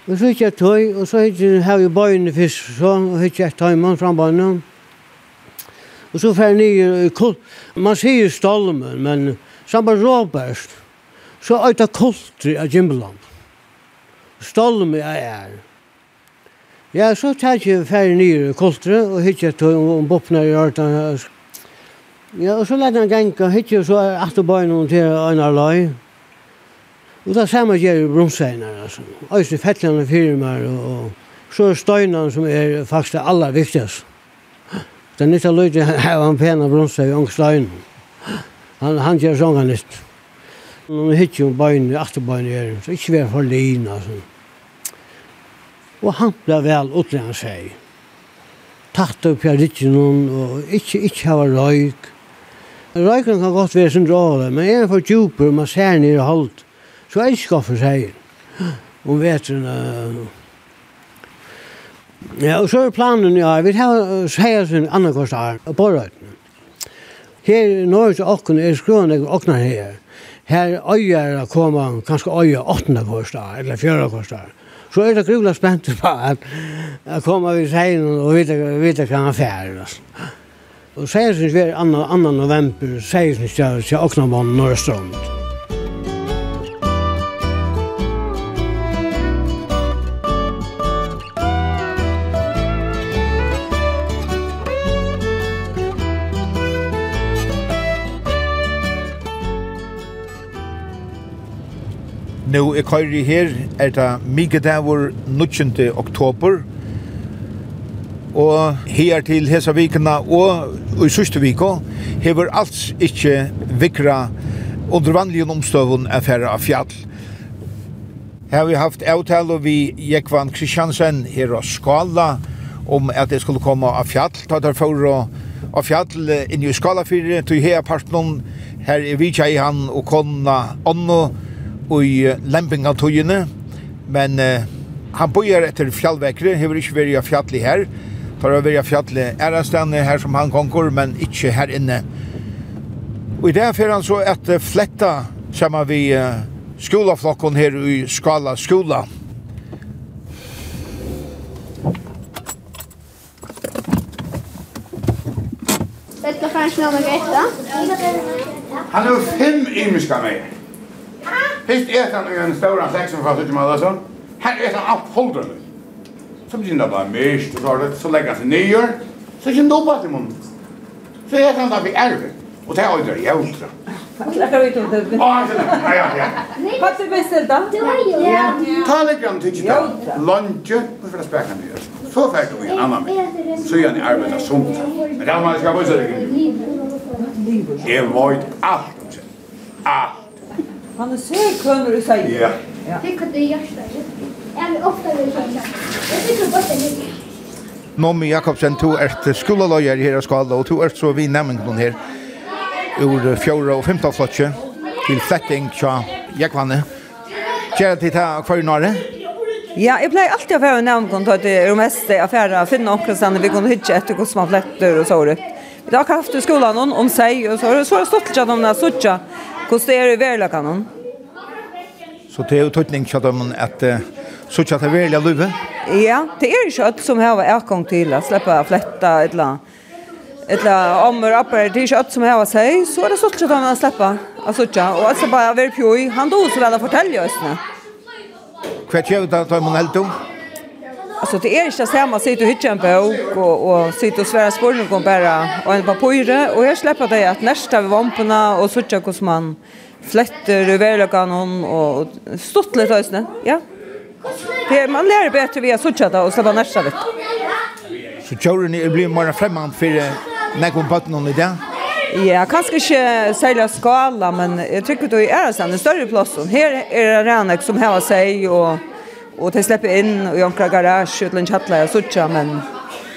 Og så ikke et tøy, og så ikke her i bøyene først, så og ikke et tøymann fram bøyene. Og så fer nye kult. Man sier stolmen, men samme råbørst, så er det kultri av Gimbeland. Stolmen er er. Ja, så tar jeg fer nye kultri, og ikke et tøy om bopner i ørtan, Ja, og så lette han genka hitje, og så er atterbøyne til Einar Løy. Og det samme gjør i bromsveinar, altså. Øyste fettlene firmaer, og, og så er støynene som er faktisk det aller viktigste. Det er nytt av løyde, her han pena brunsa i støyne. Han, han gjør sånn han nytt. Nå hitje om bøyne, atterbøyne gjør, så ikke vi er for lin, altså. Og han ble vel utlendt seg. Tatt opp jeg rikken, og ikke, ikke hava røyk, Røyken kan godt være sin sentrale, men er for djuper, man ser nere holdt. Så jeg skaffer seg om vetren. Ja, og så er planen, ja, vi tar seg sin andre kostar på røykene. Her, når til åkken er skrønne åkner her, her øyer er koma, kanskje øyer åttende kostar, eller fjøra kostar. Så er det grula spent på at, jeg kommer vi seg og vite hva han færer. Altså. Og seisens vi er 2. november, sier sin jeg er Oknavann Norrstrand. Nå er køyri her er det mykje davur 19. oktober, og her til hesa vikna og i sørste viko hever alls ikkje vikra under vanlige omstøvun affæra av fjall. Her har vi haft avtale vi Jekvan Kristiansen her og Skala om at det skulle komme av fjall, ta der for av fjall inn i Skala 4, til her partnum, her er vi tjei han og konna onno og i lempinga togene, men uh, han bøyer etter fjallvekre, hever ikke vært av fjallig her, for å være fjallet ærestene her som han konger, men ikke her inne. Og i det fyrir han så et fletta sammen vi skolaflokken her i Skala skola. Vet du kanskje noe med Greta? Han har fem imiska med. Hist etan i en stor seksen fra Suttimal og sånn. Her han alt holdrømmet så begynner det å bli mist, og så, det, så legger han seg nyer, så kommer det opp at i munnen. Så jeg kan da bli ervet, og det er aldri jævla. Klarar vi inte det? Ja, ja, ja. Vad det bästa då? Ja, har ju. Ta lite grann till dig. Lunch, vad för späcka ni. Så fikk du en annan. Så gör arbeid av som. Men det er man skal vara det. Det var ett allt. Allt. Han är så kunnig du säger. Ja. Det kunde jag säga. Nommi Jakobsen, du er skolaløyer her i Skala, og du er så vi nevningene her ur 4 og 15 flotje til fletting tja Jekvanne. Kjære til ta hver nare? Ja, jeg pleier alltid å fære nevningene til at det er mest affære å finne omkring vi kunne hytte etter hvordan man fletter og så ut. Vi har haft i skolan om sig och så så har stått jag om när såcha kostar det väl i hon. Så det er jo tøytning att dem at Så tja at det velja? Ja, det er ikke alt som har erkong til å slippe fletta et eller annet. Et om annet rapper, det er ikke alt som har seg, så er det sånn at han släppa alltså ikke, og altså bare være pjoi, han då så vel å fortelle oss det. Hva gjør det at man helt om? Alltså det är inte så här man sitter och hittar en bok och, och sitter och svära spårning om bara och en papyre och jag släpper det att nästa vid vamporna och så tjock hos man flätter i värlökan och stått lite höstnä. Ja. Det man lär bättre via sucha och så var nästa vet. Så tjuren är blir mer främmande för någon botten om det. Ja, kanske inte sälja skala, men jag tycker då är det sen en större plats. Här är det Ranek som har sig och och de släpper in och jankar garage utan chatta och sucha men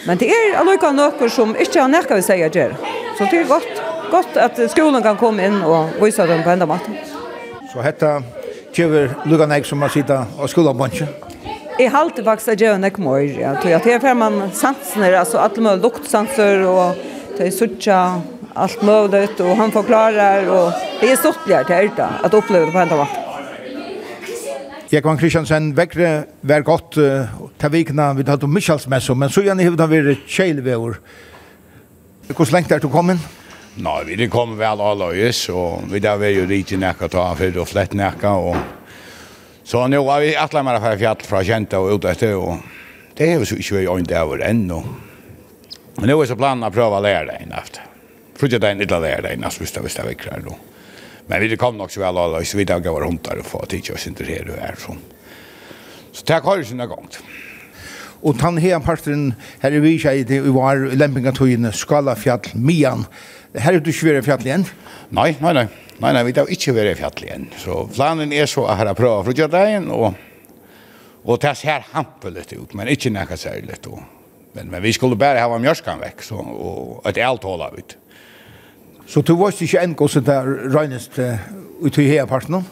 men det är alltså något som inte har näka vi säga det. Så det är gott gott att skolan kan komma in och visa dem på ända maten. Så hetta tjever lukka nek som man sitta og skulda bunche? Jeg halte faktisk at jeg nek mor, ja. Jeg är jeg man sansner, altså alle mulige luktsanser og til suttja allt möjligt och han förklarar och det är stortligare till Erta att uppleva det på enda vakt. Jekvan Kristiansen vekkre var godt uh, ta vikna vi tatt om Michals men så gjerne hevde han vært kjeilvever. Hvordan lengt er du kommet? Nei, vi det kommer vel alle øyes, og vi der vil jo riktig nekka ta for og flett nekka, og så nå har vi atle mer fra fjall fra kjenta og ut etter, og det er jo så ikke vi øyne der over ennå. Men nå er så planen å prøve å lære deg inn efter. Frutja det inn litt å lære deg inn, hvis det er vekk her nå. Men vi det kom nok så vel alle øyes, vi der gav rundt der og få tid oss interessere her og sånn. Så takk har du sinne gongt. Og tann her parten her i Vysjei, vi var i Lempingatøyene, Skalafjall, Mian, Mian, Her er du ikke vært i fjallet igjen? Nei, nei, nei. Nei, nei, vi har ikke vært i fjallet igjen. Så planen er så at her er prøve for Gjørdagen, og, og det ser hampelig ut, men ikke noe særlig. Og, men, men vi skulle bare ha mjørskan vekk, så, og et alt håla ut. Så du var ikke enn hvordan det regnes ut i hele parten?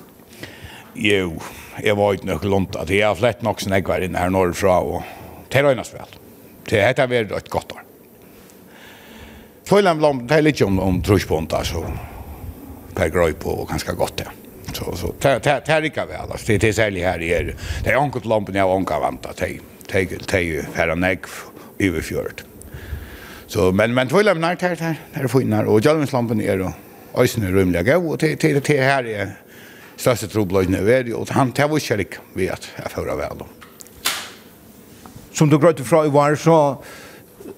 Jo, jeg var ikke nok lunt at jeg har flett nok som jeg var inne her norrfra, og det regnes vel. Det heter vært et godt år. Tvøyland blom, det er litt om, om trusbånd, altså. Per grøy på, og ganske godt, ja. Så, så, det er ikke vel, altså. Det er særlig her i her. Det er anket lompen jeg anker vant, det er jo, det er jo, her og negv, overfjørt. Så, men, men Tvøyland, nei, det er, det er finner, og Jalvinslampen er jo, Øysen er rymlig gav, og det er her er største trobløyene ved, og han tar vi kjærlig ved at jeg fører vel. Som du grøyte fra i var, så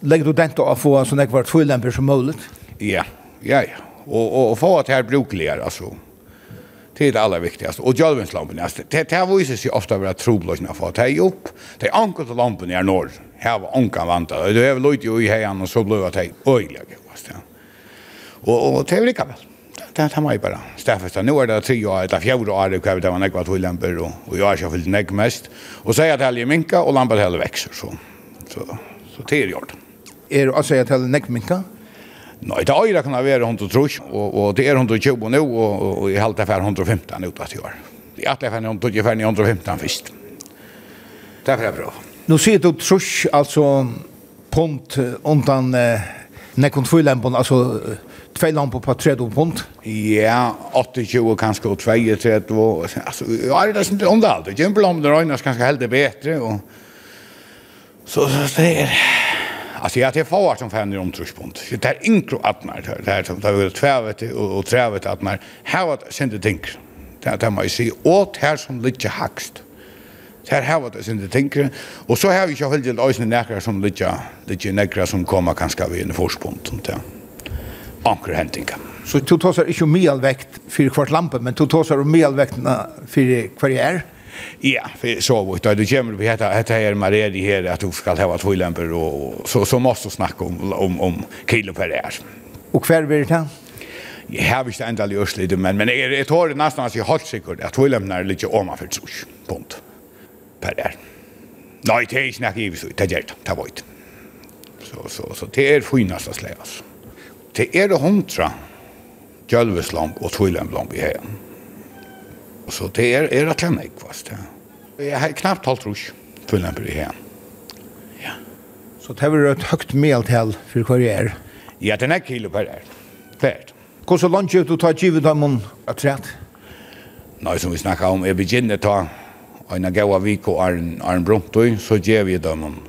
legger du den til å få en sånn ekvar tvøylemper som mulig? Ja, ja, ja. Og, og, og få at her brukligere, altså. Det er det aller viktigaste. Og djølvinslampene, altså, det, det viser seg ofte å være troblåsene for. Det er opp, det er anket lampene er norr. Her var ankan vant. Det er vel ute i heian, og så ble det øyelig. Og, og det er vel ikke vel det tar mig bara. Staffesta nu är det tre år eller fjärde år det det var några två lampor och och jag har fyllt näck mest och säger att helgen minka och lampan heller växer så så så det är gjort er altså jeg til nekminka? Nei, det øyre kan være 130, og, og det er 120 nå, og, og jeg halte for 115 ut av 10 år. Jeg halte for 115 først. Det er bra. Nå sier du trusk, altså pont undan eh, nekkon tvøylempen, altså tvei lampo på 30 pund. Ja, 28 kanskje og 32. Altså, ja, det er ikke underhalt. Gimpelampen røynes kanskje heldig bedre, og så, så, så, så, Alltså jag har fått som fan om omtruspunkt. Det är inkro att när det är som det är tvävet och trävet att när här vad sen det tänker. Det där man ser åt här som lite hackst. Det här har det sen det tänker och så har vi ju helt del ösnen näkra som lite lite näkra som kommer kanske vi en förspunkt sånt där. Anker hentinga. Så du tar sig inte om medelvekt för kvart lampen, men du tar sig om medelvekterna för kvar är. Ja, för så du, det kommer vi heter heter här Maria det här att du ska ha två lampor och så så måste du snacka om om om kilo per år. Och kvar blir det här? Jag har visst ändå löslite men men jag jag tar det nästan att jag hållt säkert att två lampor lite om man för så. Punkt. Per är. Nej, det är snack i så det gör det. Det Så så så det är finast att släpas. Det är det hundra. Kjølveslamp og lampor i hegen. Så det er, er at att lämna fast, Ja. Jeg har knappt hållt rus, for eksempel, i här. Ja. Så det er har vi ett for hva det er? Ja, den är kilo per år. Färd. Hur så långt du tar givet dem om att trätt? Nei, som vi snakket om, jeg begynner å ta en av gav av vik og Arne Arn Brontøy, så gjør vi dem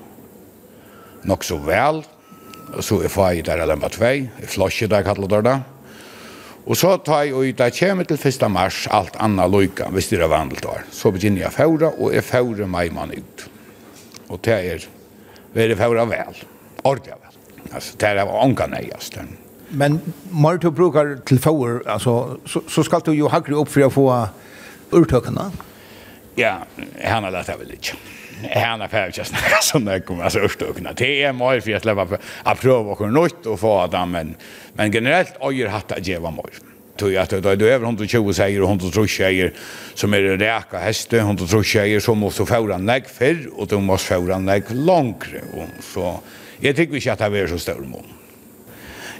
nok så vel. Så är fag där lempa bara två. Flasche der kallar det där. Og så tar jeg, og da kommer til 1. mars, alt annet løyka, hvis det er vandelt år. Så begynner jeg færa, og jeg færa meg man ut. Og det er, vi er færa vel, ordentlig vel. Altså, det er ånga nøyast. Men når du brukar til færa, altså, så, så skal du jo hakre opp for å få urtøkene? Ja, han har lett det vel ikke. Ja han är färdig att snacka *laughs* som det kommer alltså uppstökna. Det er mer for jeg slipper å prøve å kunne nøyt og få det, men, Men generellt øyer hatt att ge var mer. Tog at det er over 120 seier og 130 seier som er reka heste, 130 seier som måste föra en lägg og och de måste föra en lägg. Så jeg tykker ikke at det er så større mål.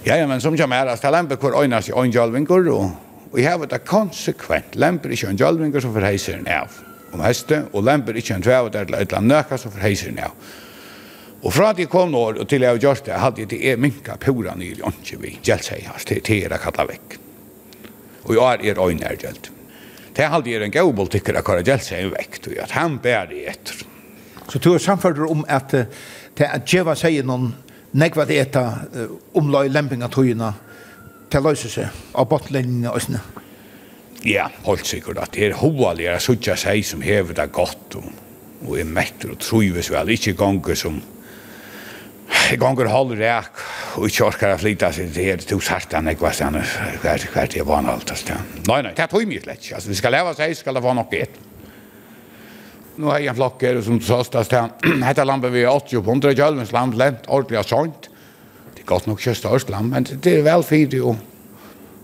Ja, ja, men som jag menar, att lämpar kvar öjnas i öjnjölvinkor og, og jeg har varit konsekvent. Lämpar i öjnjölvinkor som forheiser en av om heste, og lemper ikkje en tvev, og det er et eller annet nøkka, som forheiser den av. Og fra at jeg kom nå, og til jeg har gjort det, hadde jeg til jeg minka pura nyr jonsi vi, gjeldsei hans, til jeg er kalla vekk. Og jeg er øyne er gjeld. Det hadde jeg en gau politikker akkurat gjeldsei vekk, og at han bærer i etter. Så du er samfører om at det at djeva sier noen nekva det etter omlai lempinga tøyina til løyse seg av bottlenginga og sånne. Ja, holdt sikkert at det er hovalig er suttja seg som hever det godt og, og er metter og truives vel, ikke gonger som Jeg ganger halv ræk og ikke orkar å flytta seg til her. To sartan jeg var stannet hva er det var alt Nei, nei, det er tog mye slett altså, vi skal leva seg, skal det være nok et Nå har jeg en flokk her som sørst at dette landet vi er 80 på 100 kjølvens land, lent ordentlig og sånt det er godt nok ikke størst land, men det er vel fyrt jo.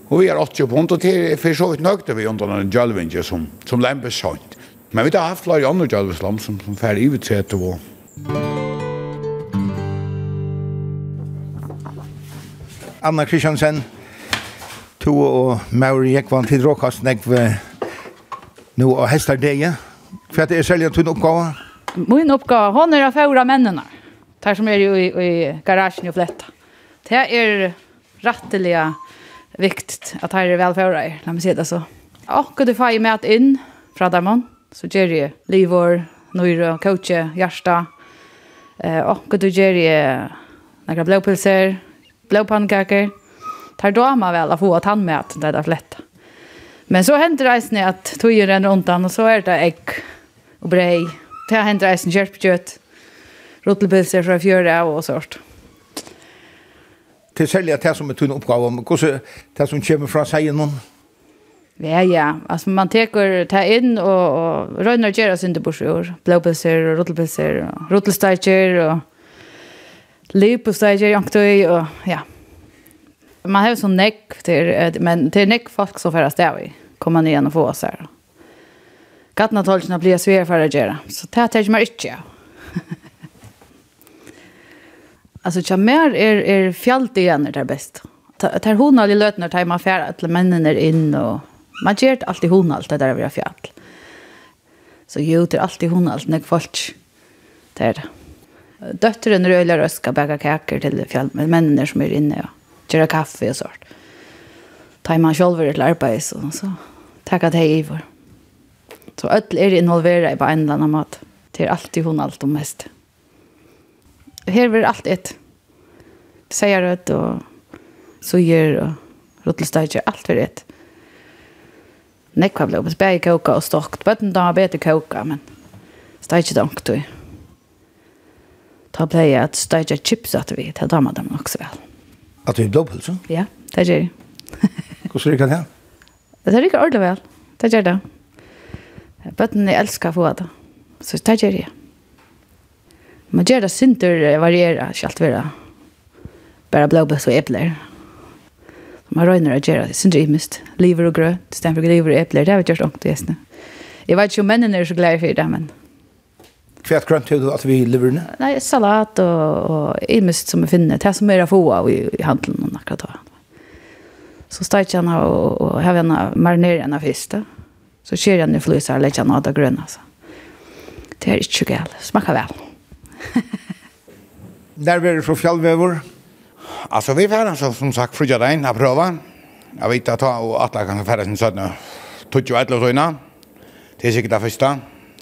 Og vi har 80 pund, og det er for så vidt nøgte vi under den djølvinge som, som lempes sånt. Men vi har haft flere andre djølveslam som, som fer i utsett og... Anna Kristiansen, to og Mauri Jekvann til Råkast, nekv nå og hester deg. Hva er det selger til oppgave? Min oppgave, hon er å føre mennene. Der som er i, i garasjen i fletta. Det er rettelige viktigt att ha det väl för dig. Låt mig se det så. Ja, kan du få i med att in från där man så ger det livor, nöjre, coacha, hjärsta. Eh, och kan du ger det några blåpilser, blåpannkakor. Tar då man väl att få att han med att det är lätt. Men så händer reisen att tojen den undan och så är det ägg och brej. Det händer reisen kjärpkjøtt, rotelpilser fra fjöra och sånt til selja det som er tunne oppgave om, hvordan det som kommer fra seg noen? Ja, ja. Altså, man teker det inn og, og røyner gjør oss under borsjord. Blåpilser og rotelpilser og rotelsteiker og liposteiker, janktøy og ja. Man har jo sånn nekk til, men til nekk folk som færre sted vi kommer ned og få oss her. Gattene tolkene blir svære for å gjøre, så det tenker man ikke av. *laughs* Alltså jag mer är är fjällt igen är bäst. Tar hon alla lötnar tar man färd att männen är in och man gör alltid hon allt det där över fjäll. Så ju det alltid hon allt när folk där. Döttren och ska bäga kakor till fjäll med männen som är inne och göra kaffe och sånt. Tar man själv ett arbete så så tacka dig Ivor. Så öll är involverade på en eller annan mat. Det är alltid hon allt och mest. Mm här blir allt ett. Säger rött och suger och rottelstadje, allt blir ett. Nekva kvar blev spär koka och stockt. Vet inte har bättre koka, men stadje donk då. Ta playa att stadje chips att vi tar damer dem också väl. Att vi blåpulsa? Ja, det gör det. Hur ser det kan här? Det rycker ordentligt väl. Det gör det. Bøtten jeg elsker få det. Så det gjør det. Man gör det synter variera, inte allt vara. Bara blåbärs och äppler. Man röjner att göra det synter imist. Liver och gröt, stämt för liver och äppler. Det har vi gjort ångt i gästna. Jag vet inte om männen är så glada för det, men... Fett grönt hur du att vi lever nu? Nej, salat och, och imist som vi finner. Det som är att få av i, i handeln och nakrat av. Så stajt jag och, och har jag marinerat henne fisk. Så kör jag nu flysar och lägger henne av det gröna. Det är inte så galt. Smakar väl. *laughs* Der blir det så fjallvever. Altså, vi får så, som sagt, frugja regn, jeg prøver. Jeg vet at og atle kan færre sin sønne. Tutsi og etle og sønne. Det er sikkert det første.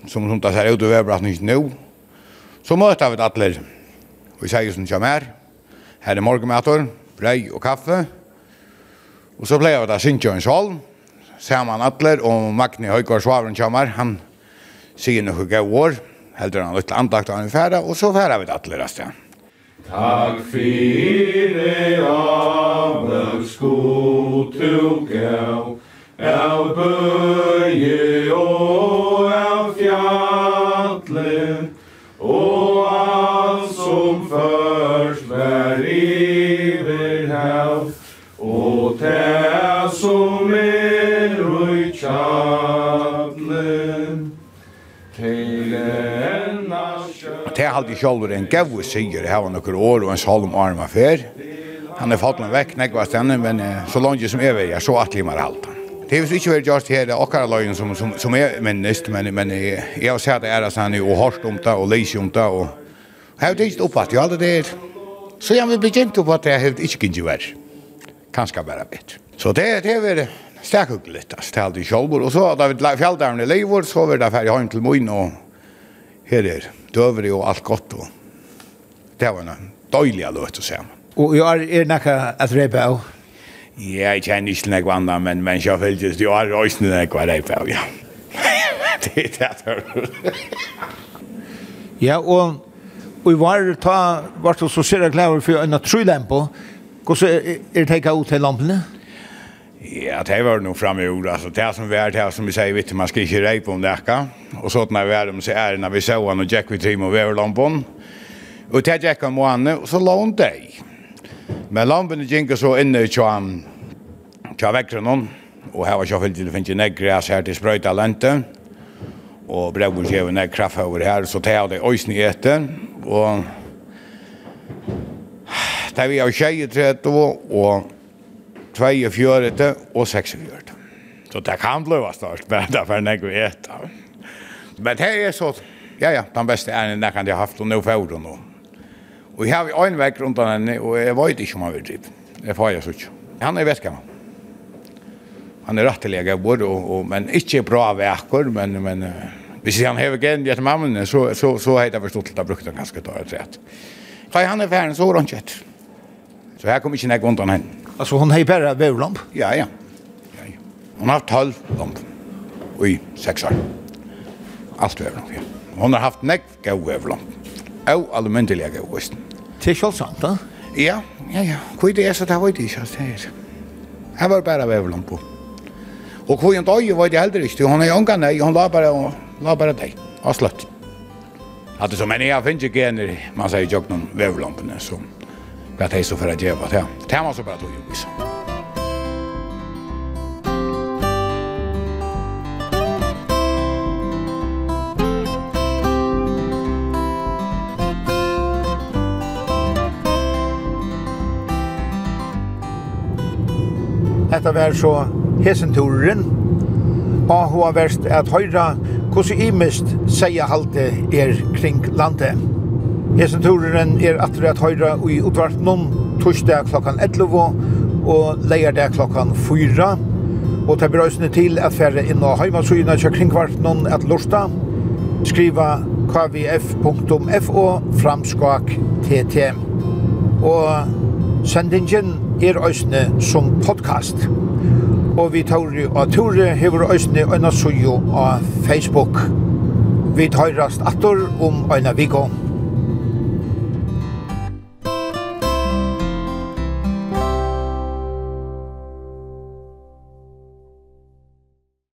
Som som det ser ut over at nytt nå. Så møter vi atle. Og vi sier som kommer her. Her er morgenmator, brei og kaffe. Og så pleier vi da Sintjøen Ser man Atler og Magni Høygaard Svavren kommer. Han sier noe gøy år heldur han litt andakt av en færa, og så færa vi det atler av sted. Takk fyrir avløg sko tu gau, av bøye og av fjallen, og alt som før, jeg hadde sjálfur en gau sier, jeg var noen år og en salm arm affær. Han er falt meg vekk, nekva stenne, men så langt som jeg vil, jeg så atlig mer alt. Det er ikke vært gjort her, akkara løgn som, som, som er minnest, men, men jeg, jeg har sett det er sånn, og hårst om det, og leis om det, og jeg har ikke oppvatt, jeg hadde det her. Så jeg vil begynt at jeg har ikke gynnt vær. Kanskje bare bedre. Så det, det er det stakkuggelig, altså, til alt i sjálfur. Og så, da vi fjalldaren i leivor, så var det ferdig heim til moin, og her er døveri og alt godt. Og. Det var en døylig løt å se. Og er, er nekka at reipa av? Ja, jeg kjenner ikke nek vanna, men, men jeg føltes, jeg har røysene nek var reipa av, ja. *laughs* det er det Ja, og og i var ta vart så sjøra klæver for en trulem på. Hvordan er det teka ut til lampene? Ja, det var nog framme i ord. Alltså, det som vi är, det som vi säger, vet man ska inte rejpa om det Och så när vi är dem så är det när vi såg honom och Jack vid trim och väverlampan. Och det Jack och Moanne och så la hon dig. Men lampen gick så inne i tjoan, tjoan väckte någon. Och här var jag fyllt till att finna näggräs här till spröjta lente. Och brevor gav en kraft över här. Så det hade öjsen i äter. Och det vi har tjejer trätt och 42 og 46. Så det kan bli stort, men det er for nek vi et. Men det er så, ja, ja, den beste er enn kan jeg har haft, og nå får hun nå. Og jeg har en vekk rundt henne, og jeg vet ikke om han vil drive. Jeg får jeg så ikke. Han er veskammer. Han er rettelig gabbor, og, og, men ikke bra vekker, men, men hvis han har gen etter mammene, så, så, så har jeg forstått at jeg brukte ganske da, jeg tror. Så han er ferdig, så har han kjøtt. Så her kommer ikke nek undan henne. Alltså hon har ju bara vävlamp? Ja, ja. ja, ja. Hon har haft halv lamp i sex år. Allt vävlamp, ja. Hon har haft nekv gav vävlamp. Og alumindeliga gav vävlamp. Det är kjolsamt, da? Ja, ja, ja. Hvor det er så det var det ikke, det er Her var bare vævlamp på. Og hvor en dag var det heller ikke. Hun er unga, nei, hun la bare, la bare deg. Og slett. det som en jeg finner ikke gener, man sier jo ikke noen vævlampene som hva det är så för att göra det. Det var så bara då ju så. Hetta var så hesenturen. Og hva verst at høyra hvordan imest sier halte er kring landet. Hesen turen er at at høyra i utvartnum torsdag klokkan 11 og leierdag klokkan 4. Og ta brøysene til at færre inn og heimasugina kjør kringvartnum at lorsta. Skriva kvf.fo framskak tt. Og sendingen er òsne som podcast. Og vi tauri og Tore, hever òsne øyna sujo av Facebook. Vi tøyrast atter om øyna vikom.